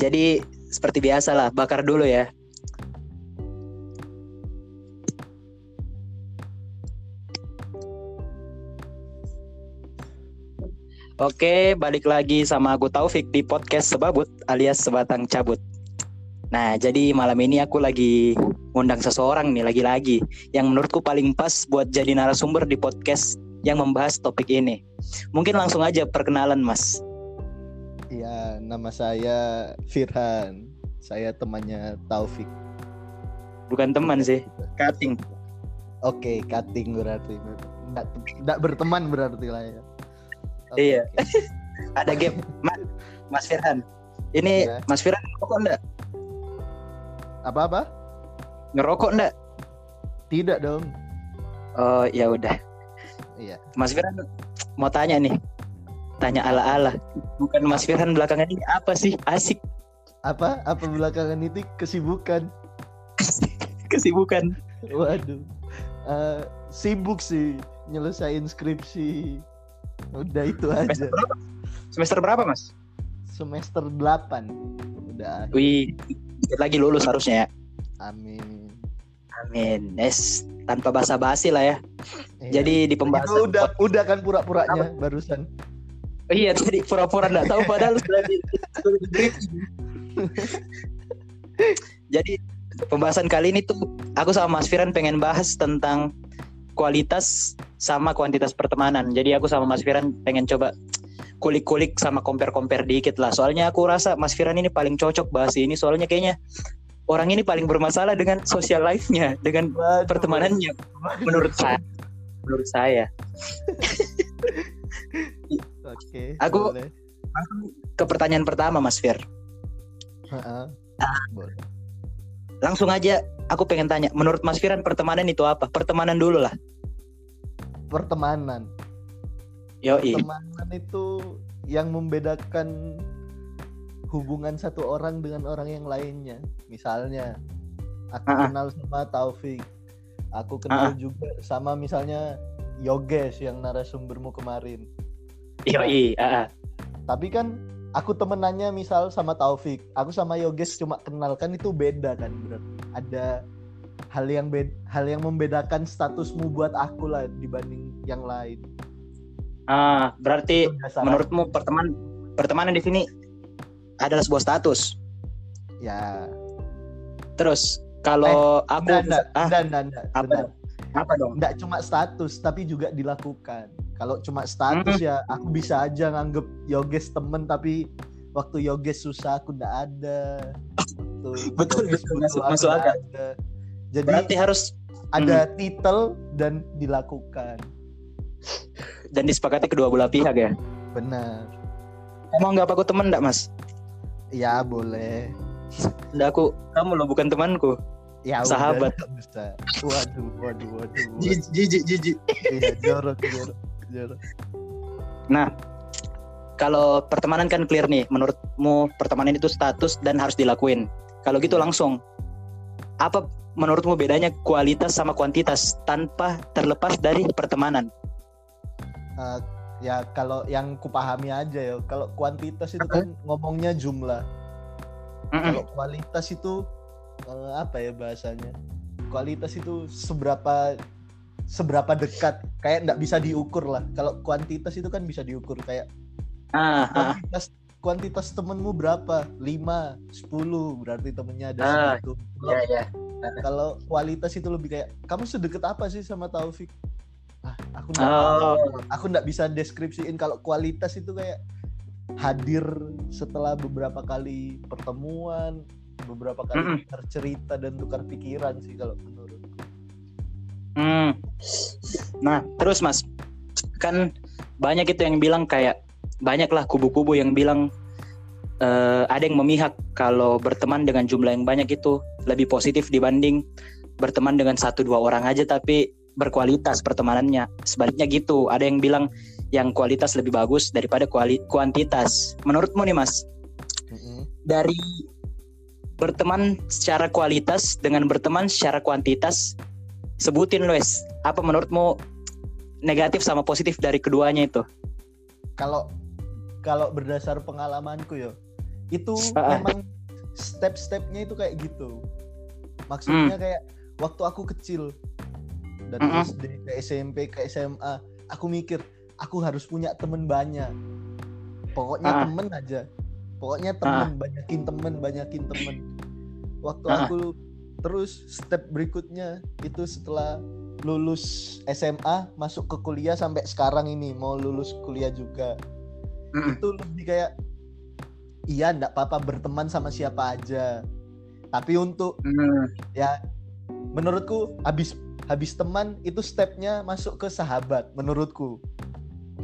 Jadi seperti biasa lah, bakar dulu ya. Oke, balik lagi sama aku Taufik di podcast Sebabut alias Sebatang Cabut. Nah, jadi malam ini aku lagi ngundang seseorang nih lagi-lagi yang menurutku paling pas buat jadi narasumber di podcast yang membahas topik ini. Mungkin langsung aja perkenalan, Mas. Ya, nama saya Firhan. Saya temannya Taufik. Bukan teman sih, cutting. Oke, cutting berarti. Nggak, nggak berteman berarti lah ya. Oke, Iya. Ada game, Mas, Mas Firhan. Ini Ya. Mas Firhan ngerokok enggak? Apa-apa? Ngerokok enggak? Tidak dong. Oh, ya udah. Iya. Mas Firhan mau tanya nih. Tanya ala-ala. Bukan Mas Firhan belakangan ini apa sih? Asik. Apa? Apa belakangan itu kesibukan? Kesibukan. Waduh. Eh, sibuk sih nyelesain skripsi. Udah itu Semester aja. berapa? Semester berapa, Mas? Semester 8. Udah. Wih, lagi lulus harusnya ya. Amin. Amin. Es tanpa basa-basi lah ya. Iya. Jadi di Itu pembahasan udah udah kan pura-puranya barusan. Oh, iya tadi pura-pura enggak tahu padahal sudah di. Jadi pembahasan kali ini tuh aku sama Mas Firan pengen bahas tentang kualitas sama kuantitas pertemanan. Jadi aku sama Mas Firan pengen coba kulik-kulik sama compare-compare dikit lah. Soalnya aku rasa Mas Firan ini paling cocok bahas ini. Soalnya kayaknya orang ini paling bermasalah dengan social life-nya, dengan Waduh. pertemanannya. Menurut saya, menurut saya. Oke. Aku- boleh. Ke pertanyaan pertama, Mas Fir. Ha-ha. Boleh. Langsung aja aku pengen tanya, menurut Mas Firan pertemanan itu apa? Pertemanan dulu lah. Pertemanan. Yoi. Pertemanan itu yang membedakan hubungan satu orang dengan orang yang lainnya. Misalnya, aku Ah, ah. kenal sama Taufik. Aku kenal juga sama misalnya Yoges yang narasumbermu kemarin. Ah, ah. Tapi kan aku temenannya misal sama Taufik, aku sama Yoges cuma kenal kan itu beda kan berarti. Ada hal yang bed hal yang membedakan statusmu buat aku lah dibanding yang lain. Ah, berarti menurutmu perteman pertemanan di sini adalah sebuah status. ya. Terus kalau aku Enggak, enggak, ah enggak, enggak, apa dong? Enggak cuma status tapi juga dilakukan. Kalau cuma status Hmm. ya aku bisa aja nganggep Yoges temen tapi waktu Yoges susah aku enggak ada. Waktu Betul, Yoges betul. Masuk- masuk nggak akal. ada. Jadi Berarti harus ada titel dan dilakukan. dan disepakati kedua belah pihak ya. Benar. Kamu anggap aku teman enggak, Mas? Ya boleh. Enggak aku, kamu loh bukan temanku. Ya Sahabat. udah, nggak bisa. Waduh, waduh, waduh. waduh. Jijik, jijik. Iya, jorok, jorok. Nah, kalau pertemanan kan clear nih, menurutmu pertemanan itu status dan harus dilakuin. Kalau gitu langsung, apa menurutmu bedanya kualitas sama kuantitas tanpa terlepas dari pertemanan? Eh, ya kalau yang kupahami aja ya, kalau kuantitas itu kan ngomongnya jumlah. Mm-mm. Kalau kualitas itu eh, apa ya bahasanya? Kualitas itu seberapa seberapa dekat, kayak nggak bisa diukur lah. Kalau kuantitas itu kan bisa diukur kayak Ah, ah, kuantitas kuantitas temenmu berapa? 5, 10 berarti temennya ada Ah, segitu. Kalau ya, ya. kalau kualitas itu lebih kayak kamu sedekat apa sih sama Taufik? Ah, aku nggak Oh. Aku nggak bisa deskripsiin kalau kualitas itu kayak hadir setelah beberapa kali pertemuan, beberapa kali Mm-mm. tukar cerita dan tukar pikiran sih kalau menurut. Hmm. Nah, terus Mas, kan banyak itu yang bilang kayak banyaklah kubu-kubu yang bilang eh, ada yang memihak kalau berteman dengan jumlah yang banyak itu lebih positif dibanding berteman dengan satu dua orang aja tapi berkualitas pertemanannya. Sebaliknya gitu, ada yang bilang yang kualitas lebih bagus daripada kuali- kuantitas. Menurutmu nih Mas, dari berteman secara kualitas dengan berteman secara kuantitas sebutin Luis. Apa menurutmu negatif sama positif dari keduanya itu? Kalau kalau berdasar pengalamanku ya, itu Ah, memang step-stepnya itu kayak gitu. Maksudnya Hmm. kayak waktu aku kecil dari Mm-mm. SD ke SMP ke SMA aku mikir aku harus punya temen banyak. Pokoknya Ah. temen aja. Pokoknya temen banyakin temen banyakin temen. Waktu Ah. aku terus step berikutnya itu setelah lulus SMA masuk ke kuliah sampai sekarang ini mau lulus kuliah juga Mm-mm. itu lebih kayak iya ndak apa-apa berteman sama siapa aja tapi untuk Mm. ya menurutku habis habis teman itu stepnya masuk ke sahabat menurutku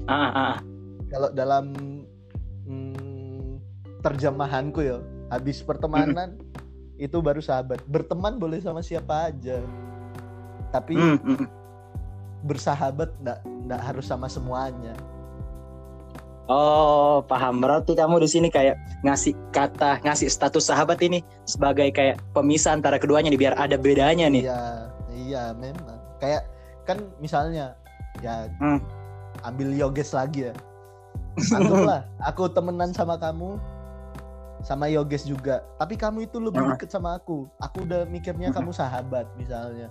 Ah, ah, ah. kalau dalam hmm, terjemahanku ya habis pertemanan itu baru sahabat berteman boleh sama siapa aja tapi Mm, mm. bersahabat ndak ndak harus sama semuanya Oh, paham. Berarti kamu di sini kayak ngasih kata, ngasih status sahabat ini sebagai kayak pemisah antara keduanya nih, biar ada bedanya nih. Iya, iya memang. Kayak kan misalnya ya Hmm. ambil Yoges lagi ya. Anggaplah aku temenan sama kamu sama Yoges juga. Tapi kamu itu lebih deket sama aku. Aku udah mikirnya kamu sahabat misalnya.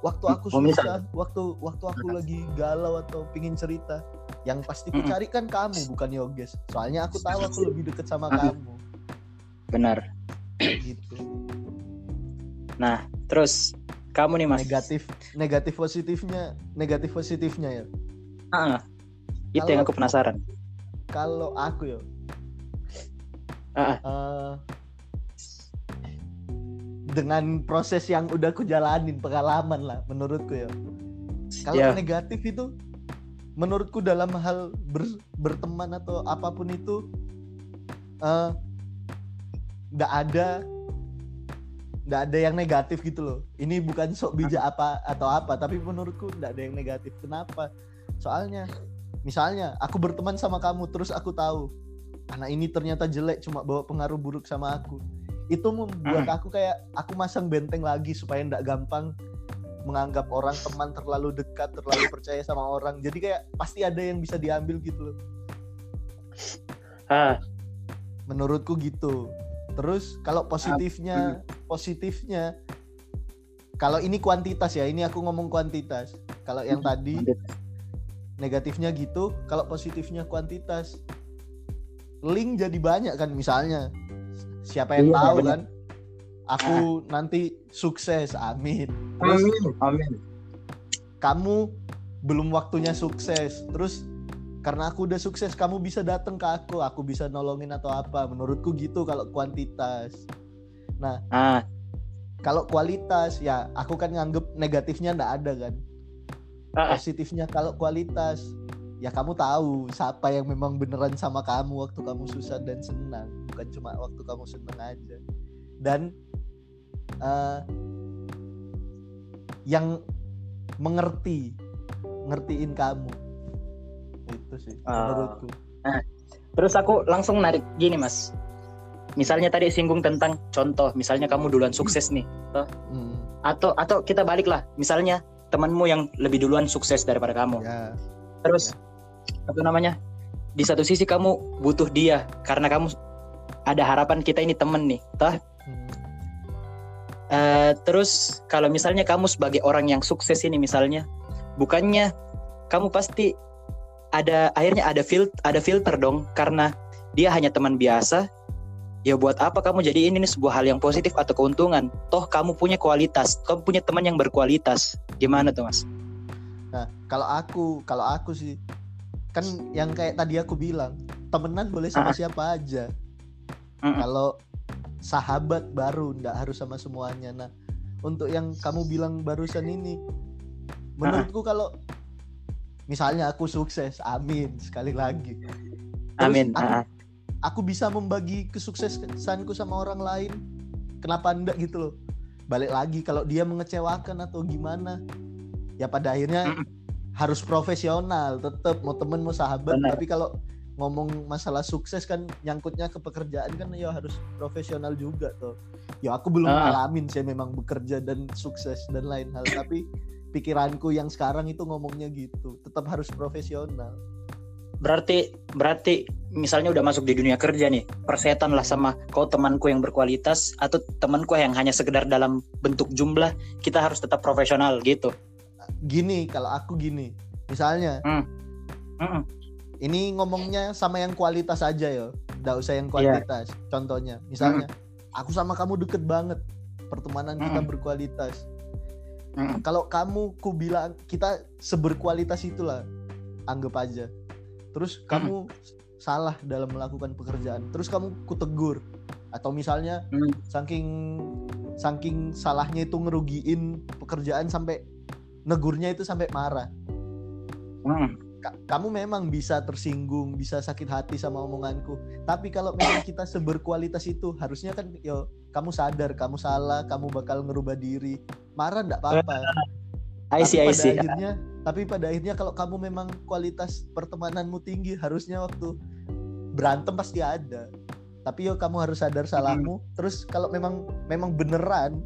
Waktu aku Oh, susah, waktu waktu aku lagi galau atau pingin cerita, yang pasti ku Mm-mm. cari kan kamu bukan Yoges. Soalnya aku tahu aku lebih deket sama kamu Benar. gitu. Nah, terus kamu nih Mas. Negatif negatif positifnya, negatif positifnya ya. Ah, itu yang Kalau- aku penasaran. kalau aku ya Ah, eh, dengan proses yang udah aku jalanin pengalaman lah menurutku ya. Kalau Ya. negatif itu menurutku dalam hal ber- berteman atau apa pun itu eh nggak ada nggak ada yang negatif gitu loh. Ini bukan sok bijak apa atau apa tapi menurutku nggak ada yang negatif. Kenapa? Soalnya misalnya aku berteman sama kamu terus aku tahu anak ini ternyata jelek cuma bawa pengaruh buruk sama aku. Itu membuat aku kayak aku masang benteng lagi supaya nggak gampang menganggap orang teman terlalu dekat terlalu percaya sama orang. Jadi kayak pasti ada yang bisa diambil gitu loh. Ah, menurutku gitu. Terus kalau positifnya positifnya kalau ini kuantitas ya ini aku ngomong kuantitas. Kalau yang tadi negatifnya gitu kalau positifnya kuantitas link jadi banyak kan misalnya. Siapa yang Iya, tahu benar. kan? Aku nanti sukses amin. Terus amin. kamu belum waktunya sukses. Terus karena aku udah sukses kamu bisa datang ke aku. Aku bisa nolongin atau apa. Menurutku gitu kalau kuantitas. Ah, kalau kualitas ya aku kan nganggep negatifnya ndak ada kan? Ah, ah. positifnya kalau kualitas ya kamu tahu siapa yang memang beneran sama kamu waktu kamu susah dan senang. Bukan cuma waktu kamu senang aja. Dan eh, yang mengerti ngertiin kamu. Itu sih Ah. menurutku. Terus aku langsung narik gini Mas. Misalnya tadi singgung tentang contoh, misalnya kamu duluan sukses nih, Hmm, atau atau kita balik lah, misalnya temanmu yang lebih duluan sukses daripada kamu. ya. Terus apa namanya? Di satu sisi kamu butuh dia karena kamu ada harapan kita ini temen nih, toh. Hmm, Eh, terus kalau misalnya kamu sebagai orang yang sukses ini misalnya, bukannya kamu pasti ada akhirnya ada filter ada filter dong karena dia hanya teman biasa. Ya buat apa kamu jadi ini nih sebuah hal yang positif atau keuntungan? Toh kamu punya kualitas, kamu punya teman yang berkualitas. Gimana tuh mas? nah kalau aku kalau aku sih kan yang kayak tadi aku bilang temenan boleh sama Ah. siapa aja Mm-mm. kalau sahabat baru ndak harus sama semuanya nah untuk yang kamu bilang barusan ini menurutku kalau misalnya aku sukses amin sekali lagi Terus Amin. aku, Ah, ah. aku bisa membagi kesuksesanku sama orang lain kenapa enggak gitu loh balik lagi kalau dia mengecewakan atau gimana ya pada akhirnya. Harus profesional tetap mau temen mau sahabat. Benar. tapi kalau ngomong masalah sukses kan nyangkutnya ke pekerjaan kan ya harus profesional juga tuh ya aku belum Ah. ngalamin sih memang bekerja dan sukses dan lain hal. Tapi pikiranku yang sekarang itu ngomongnya gitu tetap harus profesional. Berarti berarti misalnya udah masuk di dunia kerja nih persetan lah sama kau temanku yang berkualitas atau temanku yang hanya sekedar dalam bentuk jumlah kita harus tetap profesional gitu gini kalau aku gini. Misalnya Hmm. Mm-mm. ini ngomongnya sama yang kualitas aja ya nggak usah yang kualitas contohnya. Misalnya aku sama kamu deket banget. Pertemanan kita Mm-mm. berkualitas. Mm-mm. kalau kamu ku bilang kita seberkualitas itulah. Anggap aja. Terus kamu salah dalam melakukan pekerjaan. Terus kamu ku tegur. Atau misalnya Hmm. saking saking salahnya itu ngerugiin pekerjaan sampai negurnya itu sampai marah. Ka- kamu memang bisa tersinggung, bisa sakit hati sama omonganku. Tapi kalau memang kita seberkualitas itu, harusnya kan yo kamu sadar kamu salah, kamu bakal ngerubah diri. Marah enggak apa-apa. I see, I tapi pada see. akhirnya, tapi pada akhirnya kalau kamu memang kualitas pertemananmu tinggi, harusnya waktu berantem pasti ada. Tapi yo kamu harus sadar salahmu. Terus kalau memang memang beneran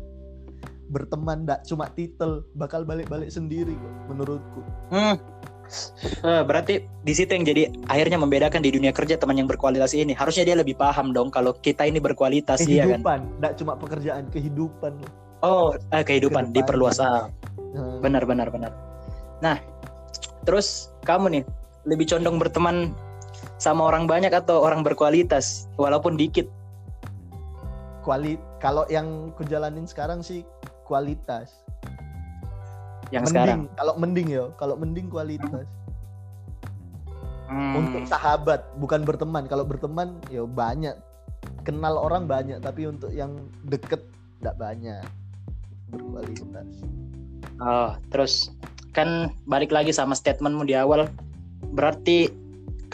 berteman enggak cuma titel, bakal balik-balik sendiri kok menurutku. Hmm. Eh, berarti di situ yang jadi akhirnya membedakan di dunia kerja teman yang berkualitas ini harusnya dia lebih paham dong kalau kita ini berkualitas iya kan kehidupan, cuma pekerjaan, kehidupan. oh eh, kehidupan Ke depannya. diperluas ah, Hmm. benar benar benar nah terus kamu nih lebih condong berteman sama orang banyak atau orang berkualitas walaupun dikit Kuali kalau yang kujalanin sekarang sih kualitas. yang mending, sekarang kalau mending ya, kalau mending kualitas. Hmm. Untuk sahabat, bukan berteman. Kalau berteman ya banyak. Kenal orang banyak, tapi untuk yang deket enggak banyak. Berkualitas. Oh, terus kan balik lagi sama statementmu di awal. Berarti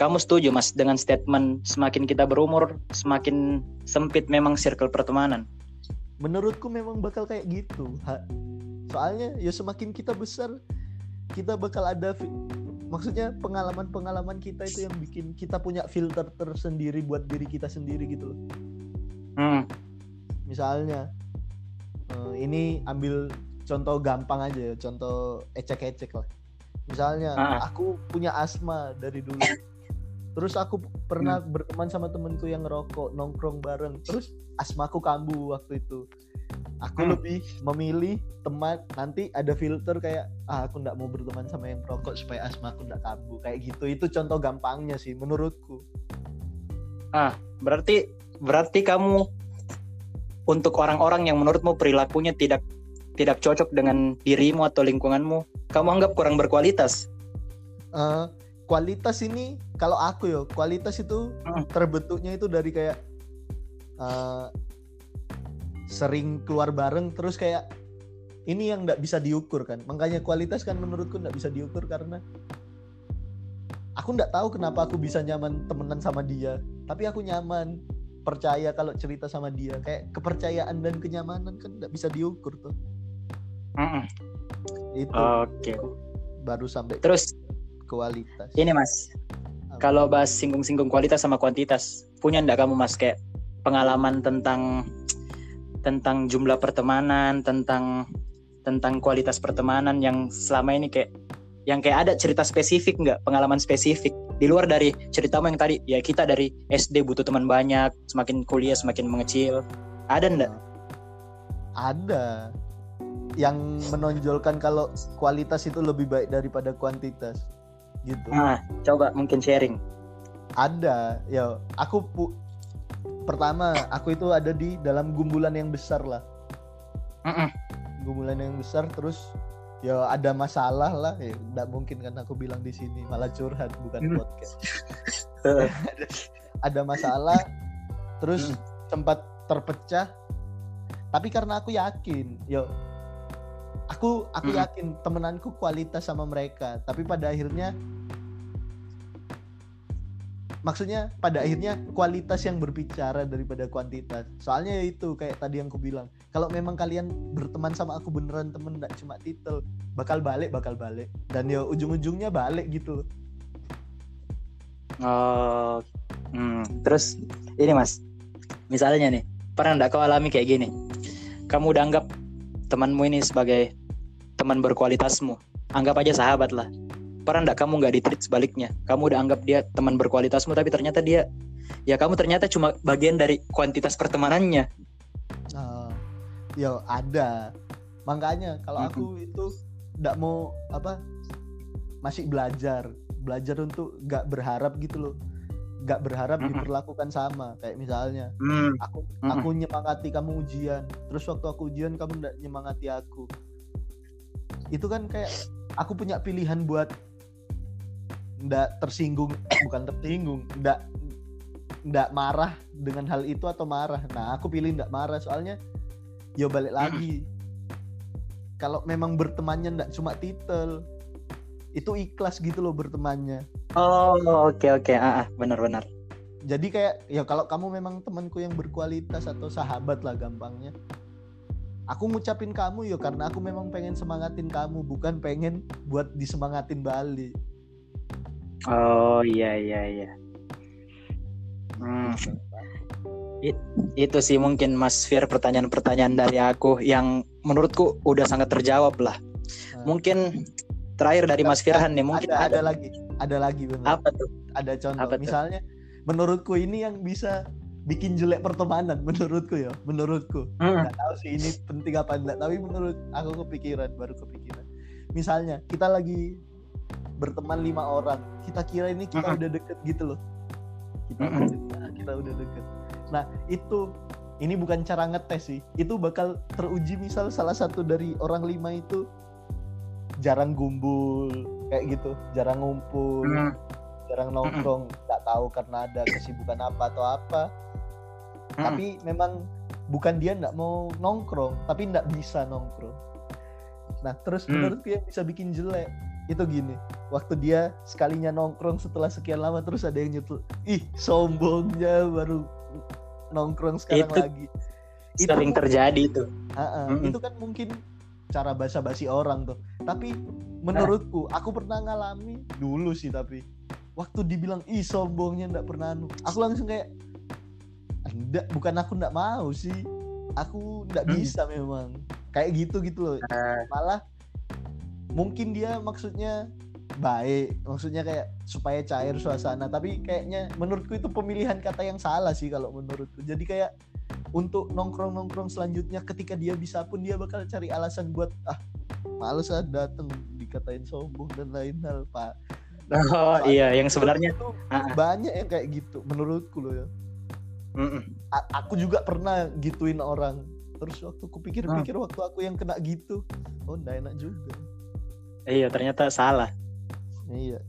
kamu setuju Mas dengan statement semakin kita berumur semakin sempit memang circle pertemanan. Menurutku memang bakal kayak gitu. Ha- Soalnya ya semakin kita besar, kita bakal ada maksudnya pengalaman-pengalaman kita itu yang bikin kita punya filter tersendiri buat diri kita sendiri gitu loh. Hmm. misalnya eh, ini ambil contoh gampang aja ya contoh ecek-ecek lah misalnya Ah. aku punya asma dari dulu terus aku pernah berteman sama temenku yang ngerokok nongkrong bareng. Terus asmaku kambuh waktu itu. Aku Hmm. lebih memilih teman nanti ada filter kayak ah aku nggak mau berteman sama yang perokok supaya asmaku nggak kambuh. Kayak gitu. Itu contoh gampangnya sih menurutku. Berarti berarti kamu untuk orang-orang yang menurutmu perilakunya tidak tidak cocok dengan dirimu atau lingkunganmu, kamu anggap kurang berkualitas. Eh, kualitas ini kalau aku ya kualitas itu Hmm. terbentuknya itu dari kayak eh, sering keluar bareng terus kayak ini yang nggak bisa diukur kan makanya kualitas kan menurutku nggak bisa diukur karena aku nggak tahu kenapa aku bisa nyaman temenan sama dia tapi aku nyaman percaya kalau cerita sama dia kayak kepercayaan dan kenyamanan kan nggak bisa diukur tuh Mm-mm. itu Oke. baru sampai Terus kualitas. Ini Mas, kalau bahas singgung-singgung kualitas sama kuantitas, punya ndak kamu Mas kayak pengalaman tentang tentang jumlah pertemanan, tentang tentang kualitas pertemanan yang selama ini kayak yang kayak ada cerita spesifik nggak? Pengalaman spesifik. Di luar dari ceritamu yang tadi ya kita dari SD butuh teman banyak semakin kuliah semakin mengecil. Ada ndak? Ada. Yang menonjolkan kalau kualitas itu lebih baik daripada kuantitas gitu nah coba mungkin sharing ada ya aku pu- pertama aku itu ada di dalam gumbulan yang besar lah Mm-mm. gumbulan yang besar terus ya ada masalah lah ya nggak mungkin kan aku bilang di sini malah curhat bukan Hmm. podcast ada, ada masalah terus Hmm. sempat terpecah tapi karena aku yakin yo aku aku Hmm. yakin temenanku kualitas sama mereka tapi pada akhirnya maksudnya pada akhirnya kualitas yang berbicara daripada kuantitas soalnya ya itu kayak tadi yang aku bilang kalau memang kalian berteman sama aku beneran temen nggak cuma titel bakal balik bakal balik dan ya ujung-ujungnya balik gitu. Oh, hmm. terus ini mas, misalnya nih, pernah nggak kau alami kayak gini? Kamu udah anggap temanmu ini sebagai teman berkualitasmu, anggap aja sahabat lah. pernah nggak kamu nggak ditreat sebaliknya? Kamu udah anggap dia teman berkualitasmu tapi ternyata dia ya kamu ternyata cuma bagian dari kuantitas pertemanannya. Ah, ya ada. Makanya kalau aku itu nggak mau apa masih belajar. Belajar untuk nggak berharap gitu loh. Nggak berharap Mm-mm. diperlakukan sama. Kayak misalnya Hmm, aku aku nyemangati kamu ujian. Terus waktu aku ujian kamu nggak nyemangati aku itu kan kayak aku punya pilihan buat nggak tersinggung bukan tersinggung nggak nggak marah dengan hal itu atau marah. Nah aku pilih nggak marah soalnya ya balik lagi. Kalau memang bertemannya nggak cuma titel itu ikhlas gitu loh bertemannya. Oh oke oke. Ah ah, benar-benar jadi kayak ya kalau kamu memang temanku yang berkualitas atau sahabat lah gampangnya aku ngucapin kamu ya karena aku memang pengen semangatin kamu bukan pengen buat disemangatin balik oh iya iya iya Hmm, itu sih mungkin Mas Fir pertanyaan-pertanyaan dari aku yang menurutku udah sangat terjawab lah. Nah. Mungkin terakhir dari Mas Firhan nih mungkin ada, ada ada, lagi ada lagi bener apa tuh? ada contoh Apa tuh? misalnya menurutku ini yang bisa bikin jelek pertemanan menurutku ya menurutku. Hmm, nggak tahu sih ini penting apa enggak tapi menurut aku kepikiran baru kepikiran. Misalnya kita lagi berteman lima orang kita kira ini kita Mm-mm. udah deket gitu loh. Kita Mm-mm. udah, kita udah deket. Nah itu ini bukan cara ngetes sih itu bakal teruji misal salah satu dari orang lima itu jarang gumbul kayak gitu jarang ngumpul hmm, jarang nongkrong nggak tahu karena ada kesibukan apa atau apa hmm. tapi memang bukan dia nggak mau nongkrong tapi nggak bisa nongkrong nah terus Hmm. menurutku yang bisa bikin jelek itu gini waktu dia sekalinya nongkrong setelah sekian lama terus ada yang nyutul ih sombongnya baru nongkrong sekarang Itu lagi sering tuh- terjadi itu. Ah, ah, Mm-mm. itu kan mungkin cara basa-basi orang tuh tapi menurutku aku pernah ngalami dulu sih tapi waktu dibilang ih sombongnya ndak pernah anu aku langsung kayak enggak bukan aku ndak mau sih. Aku ndak Hmm. bisa memang. Kayak gitu gitu loh. Ah. malah mungkin dia maksudnya baik. Maksudnya kayak supaya cair suasana. Tapi kayaknya menurutku itu pemilihan kata yang salah sih kalau menurutku. Jadi kayak untuk nongkrong nongkrong selanjutnya ketika dia bisa pun dia bakal cari alasan buat ah males ah dateng dikatain sombong dan lain hal pak. Oh iya, yang sebenarnya itu Ah. banyak yang kayak gitu menurutku loh ya A- aku juga pernah gituin orang terus waktu kupikir-pikir waktu aku yang kena gitu oh nggak enak juga iya ternyata salah. iya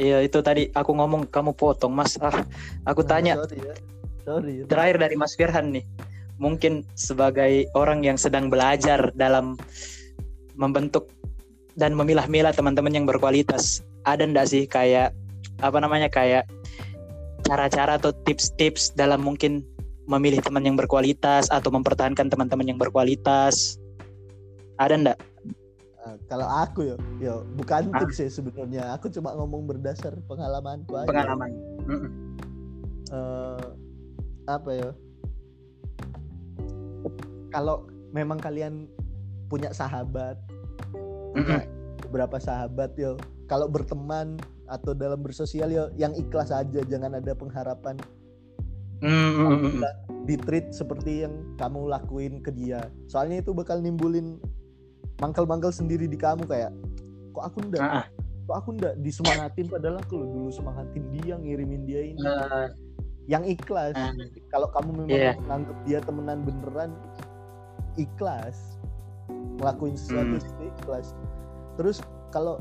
Iya itu tadi aku ngomong kamu potong Mas. Ah, aku tanya sorry ya sorry ya. terakhir dari Mas Firhan nih. Mungkin sebagai orang yang sedang belajar dalam membentuk dan memilah-milah teman-teman yang berkualitas, ada ndak sih kayak apa namanya kayak cara-cara atau tips-tips dalam mungkin memilih teman yang berkualitas atau mempertahankan teman-teman yang berkualitas? Ada ndak? Ah, kalau aku ya ya bukan Ah. tips sih sebenarnya aku cuma ngomong berdasar pengalamanku aja Pengalaman. Eh, apa ya kalau memang kalian punya sahabat Mm-mm. beberapa sahabat yo kalau berteman atau dalam bersosial yo yang ikhlas aja jangan ada pengharapan Mm-mm. di treat seperti yang kamu lakuin ke dia soalnya itu bakal nimbulin mangkel-mangkel sendiri di kamu kayak kok aku ndak Ah, ah. kok aku ndak disemangatin padahal aku loh dulu semangatin dia ngirimin dia ini Eh, yang ikhlas Ah. kalau kamu memang Iya. menganggap dia temenan beneran ikhlas ngelakuin sesuatu Hmm. itu ikhlas terus kalau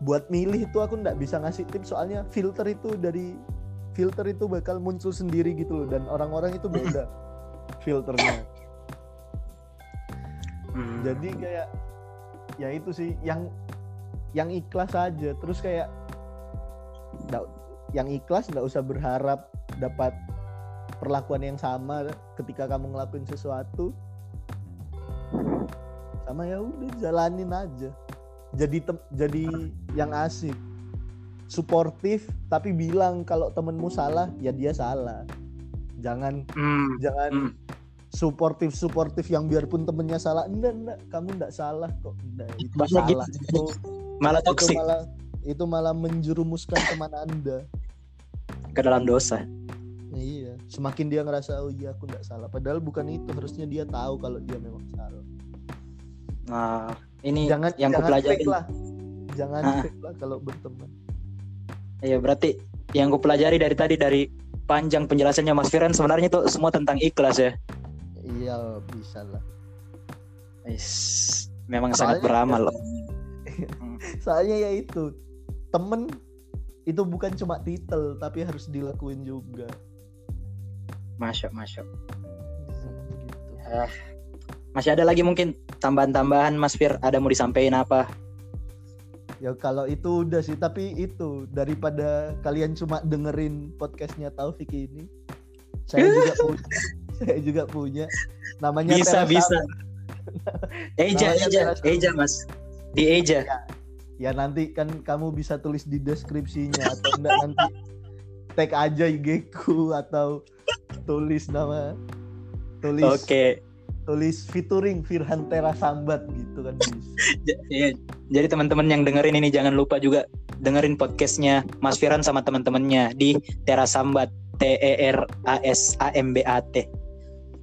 buat milih itu aku ndak bisa ngasih tips soalnya filter itu dari filter itu bakal muncul sendiri gitu loh dan orang-orang itu beda filternya. Mm. jadi kayak ya itu sih yang yang ikhlas aja. Terus kayak nggak yang ikhlas nggak usah berharap dapat perlakuan yang sama ketika kamu ngelakuin sesuatu. Sama ya udah jalanin aja jadi jadi yang asik. Suportif tapi bilang kalau temenmu salah ya dia salah. Jangan Mm. jangan Hmm. suportif suportif yang biarpun temennya salah enggak enggak kamu enggak salah kok. Enggak itu Banyak salah. gitu. itu, malah itu toksik malah itu malah menjerumuskan teman anda. Ke dalam dosa. Iya semakin dia ngerasa oh iya aku enggak salah. Padahal bukan itu harusnya dia tahu kalau dia memang salah. Nah ini jangan yang jangan kupelajari fake lah jangan Ah. fake lah kalau berteman Iya berarti yang gue pelajari dari tadi dari panjang penjelasannya Mas Firan sebenarnya itu semua tentang ikhlas ya. iya bisa lah Is, memang Soalnya- sangat beramal. loh. soalnya ya itu temen itu bukan cuma titel tapi harus dilakuin juga Masya, masya. gitu. Masih ada lagi mungkin tambahan-tambahan Mas Fir ada mau disampaikan apa? ya kalau itu udah sih tapi itu daripada kalian cuma dengerin podcastnya Taufik ini saya juga punya saya juga punya namanya Bisa, Teras bisa. Sabar. Eja, Namanya Eja, Teras Sabar. Eja Mas. Di Eja. ya nanti kan kamu bisa tulis di deskripsinya atau enggak nanti tag aja IG ku atau tulis nama tulis Oke. Tulis featuring Firhan Tera Sambat gitu kan bisa. Iya. Jadi teman-teman yang dengerin ini jangan lupa juga dengerin podcastnya Mas Firan sama teman-temannya di Terasambat T E R A S A M B A T.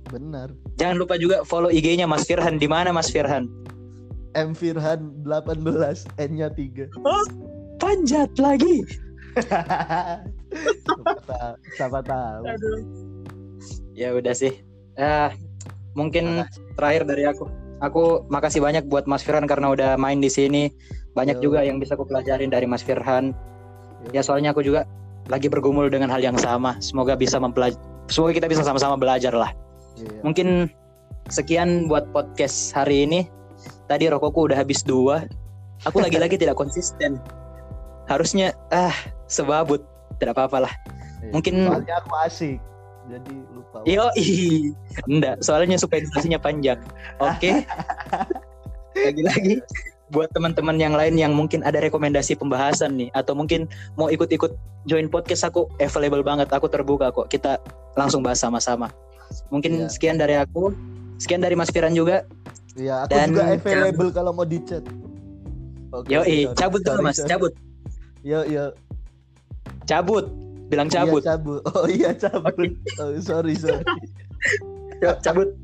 Benar. Jangan lupa juga follow IG-nya Mas Firhan di mana Mas Firhan? M Firhan 18 N-nya 3. Panjat lagi. siapa tahu, siapa tahu. Ya udah sih. Ah, mungkin terakhir dari aku. Aku makasih banyak buat Mas Firhan karena udah main di sini. Banyak Yo. juga yang bisa aku pelajarin dari Mas Firhan. Ya soalnya aku juga lagi bergumul dengan hal yang sama. Semoga bisa mempelajari. Semoga kita bisa sama-sama belajar lah. Iya. Mungkin sekian buat podcast hari ini. Tadi rokokku udah habis dua. Aku lagi-lagi tidak konsisten. Harusnya ah sebabut. Tidak apa-apa lah. Iya. mungkin- soalnya aku asik. Jadi lupa. Yo, enggak. Soalnya supaya durasinya panjang. Oke. Lagi-lagi buat teman-teman yang lain yang mungkin ada rekomendasi pembahasan nih atau mungkin mau ikut-ikut join podcast aku available banget. Aku terbuka kok. Kita langsung bahas sama-sama. Mungkin Iya. sekian dari aku. Sekian dari Mas Firan juga. Iya, aku Dan- juga available kalau mau di chat. Oke, Yo, sorry, cabut dulu Mas, cabut. Yo, yo. Cabut. Bilang cabut. Iya, cabut. Oh iya cabut. Oh, sorry, sorry. Yo, cabut.